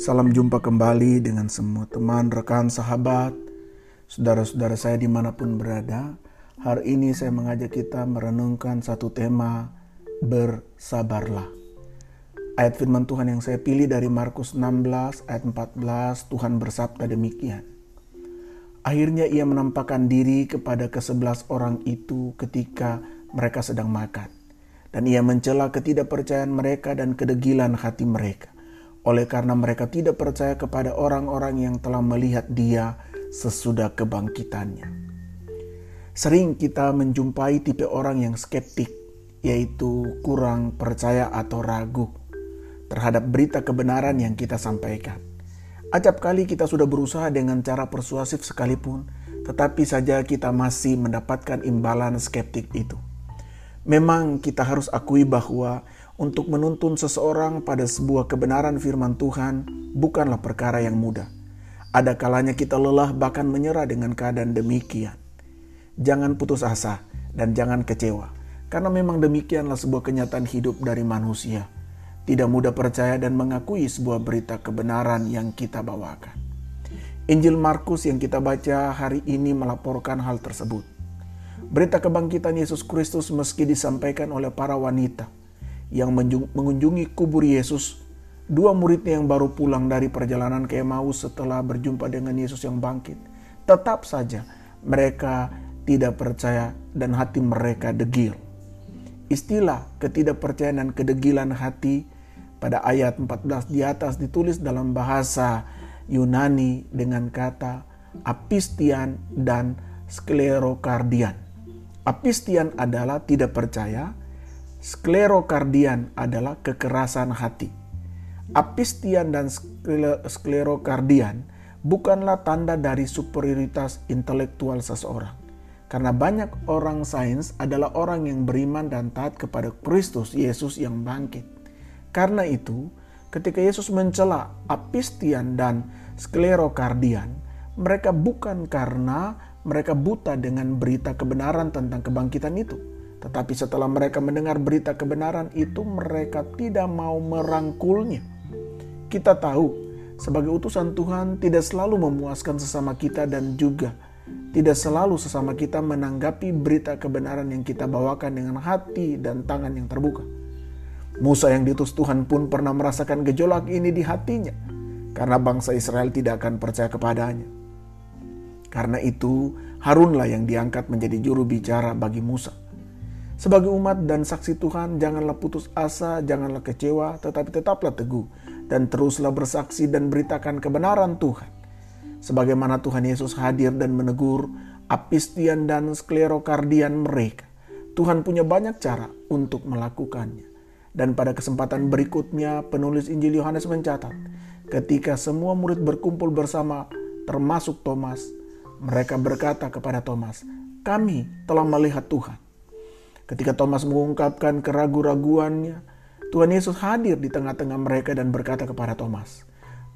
Salam jumpa kembali dengan semua teman, rekan, sahabat, saudara-saudara saya di mana pun berada. Hari ini saya mengajak kita merenungkan satu tema, bersabarlah. Ayat firman Tuhan yang saya pilih dari Markus 16 ayat 14, Tuhan bersabda demikian. Akhirnya ia menampakkan diri kepada kesebelas orang itu ketika mereka sedang makan. Dan ia mencela ketidakpercayaan mereka dan kedegilan hati mereka oleh karena mereka tidak percaya kepada orang-orang yang telah melihat dia sesudah kebangkitannya. Sering kita menjumpai tipe orang yang skeptik, yaitu kurang percaya atau ragu terhadap berita kebenaran yang kita sampaikan. Acap kali kita sudah berusaha dengan cara persuasif sekalipun, tetapi saja kita masih mendapatkan imbalan skeptik itu. Memang kita harus akui bahwa untuk menuntun seseorang pada sebuah kebenaran firman Tuhan bukanlah perkara yang mudah. Ada kalanya kita lelah bahkan menyerah dengan keadaan demikian. Jangan putus asa dan jangan kecewa, karena memang demikianlah sebuah kenyataan hidup dari manusia. Tidak mudah percaya dan mengakui sebuah berita kebenaran yang kita bawakan. Injil Markus yang kita baca hari ini melaporkan hal tersebut. Berita kebangkitan Yesus Kristus meski disampaikan oleh para wanita, yang mengunjungi kubur Yesus, dua muridnya yang baru pulang dari perjalanan ke Emmaus setelah berjumpa dengan Yesus yang bangkit. Tetap saja mereka tidak percaya dan hati mereka degil. Istilah ketidakpercayaan dan kedegilan hati pada ayat 14 di atas ditulis dalam bahasa Yunani dengan kata apistian dan sklerokardian. Apistian adalah tidak percaya, Sklerokardian adalah kekerasan hati. Apistian dan sklerokardian bukanlah tanda dari superioritas intelektual seseorang. Karena banyak orang sains adalah orang yang beriman dan taat kepada Kristus Yesus yang bangkit. Karena itu, ketika Yesus mencela apistian dan sklerokardian, mereka bukan karena mereka buta dengan berita kebenaran tentang kebangkitan itu tetapi setelah mereka mendengar berita kebenaran itu, mereka tidak mau merangkulnya. Kita tahu, sebagai utusan Tuhan tidak selalu memuaskan sesama kita dan juga tidak selalu sesama kita menanggapi berita kebenaran yang kita bawakan dengan hati dan tangan yang terbuka. Musa yang diutus Tuhan pun pernah merasakan gejolak ini di hatinya karena bangsa Israel tidak akan percaya kepadanya. Karena itu, Harunlah yang diangkat menjadi juru bicara bagi Musa. Sebagai umat dan saksi Tuhan, janganlah putus asa, janganlah kecewa, tetapi tetaplah teguh dan teruslah bersaksi dan beritakan kebenaran Tuhan. Sebagaimana Tuhan Yesus hadir dan menegur apistian dan sklerokardian mereka. Tuhan punya banyak cara untuk melakukannya. Dan pada kesempatan berikutnya penulis Injil Yohanes mencatat, ketika semua murid berkumpul bersama termasuk Thomas, mereka berkata kepada Thomas, "Kami telah melihat Tuhan." Ketika Thomas mengungkapkan keraguan-raguannya, Tuhan Yesus hadir di tengah-tengah mereka dan berkata kepada Thomas,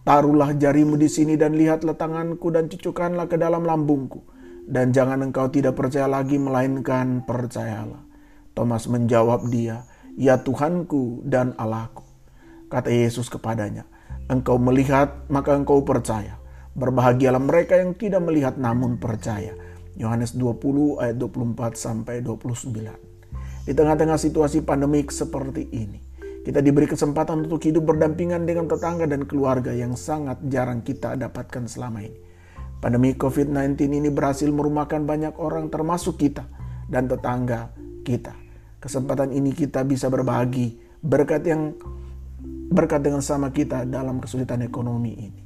Taruhlah jarimu di sini dan lihatlah tanganku dan cucukkanlah ke dalam lambungku. Dan jangan engkau tidak percaya lagi melainkan percayalah. Thomas menjawab dia, Ya Tuhanku dan Allahku. Kata Yesus kepadanya, Engkau melihat maka engkau percaya. Berbahagialah mereka yang tidak melihat namun percaya. Yohanes 20 ayat 24 sampai 29. Di tengah-tengah situasi pandemik seperti ini, kita diberi kesempatan untuk hidup berdampingan dengan tetangga dan keluarga yang sangat jarang kita dapatkan selama ini. Pandemi COVID-19 ini berhasil merumahkan banyak orang termasuk kita dan tetangga kita. Kesempatan ini kita bisa berbagi berkat yang berkat dengan sama kita dalam kesulitan ekonomi ini.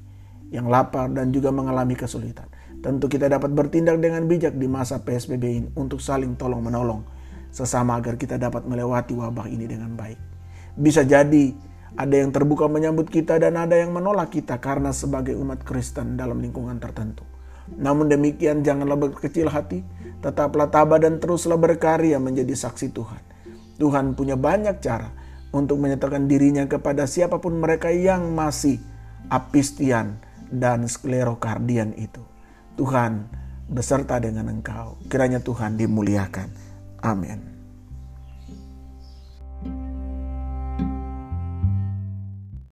Yang lapar dan juga mengalami kesulitan. Tentu kita dapat bertindak dengan bijak di masa PSBB ini untuk saling tolong menolong sesama agar kita dapat melewati wabah ini dengan baik. Bisa jadi ada yang terbuka menyambut kita dan ada yang menolak kita karena sebagai umat Kristen dalam lingkungan tertentu. Namun demikian janganlah berkecil hati, tetaplah tabah dan teruslah berkarya menjadi saksi Tuhan. Tuhan punya banyak cara untuk menyatakan dirinya kepada siapa pun mereka yang masih apistian dan sklerokardian itu. Tuhan beserta dengan engkau. Kiranya Tuhan dimuliakan. Amin.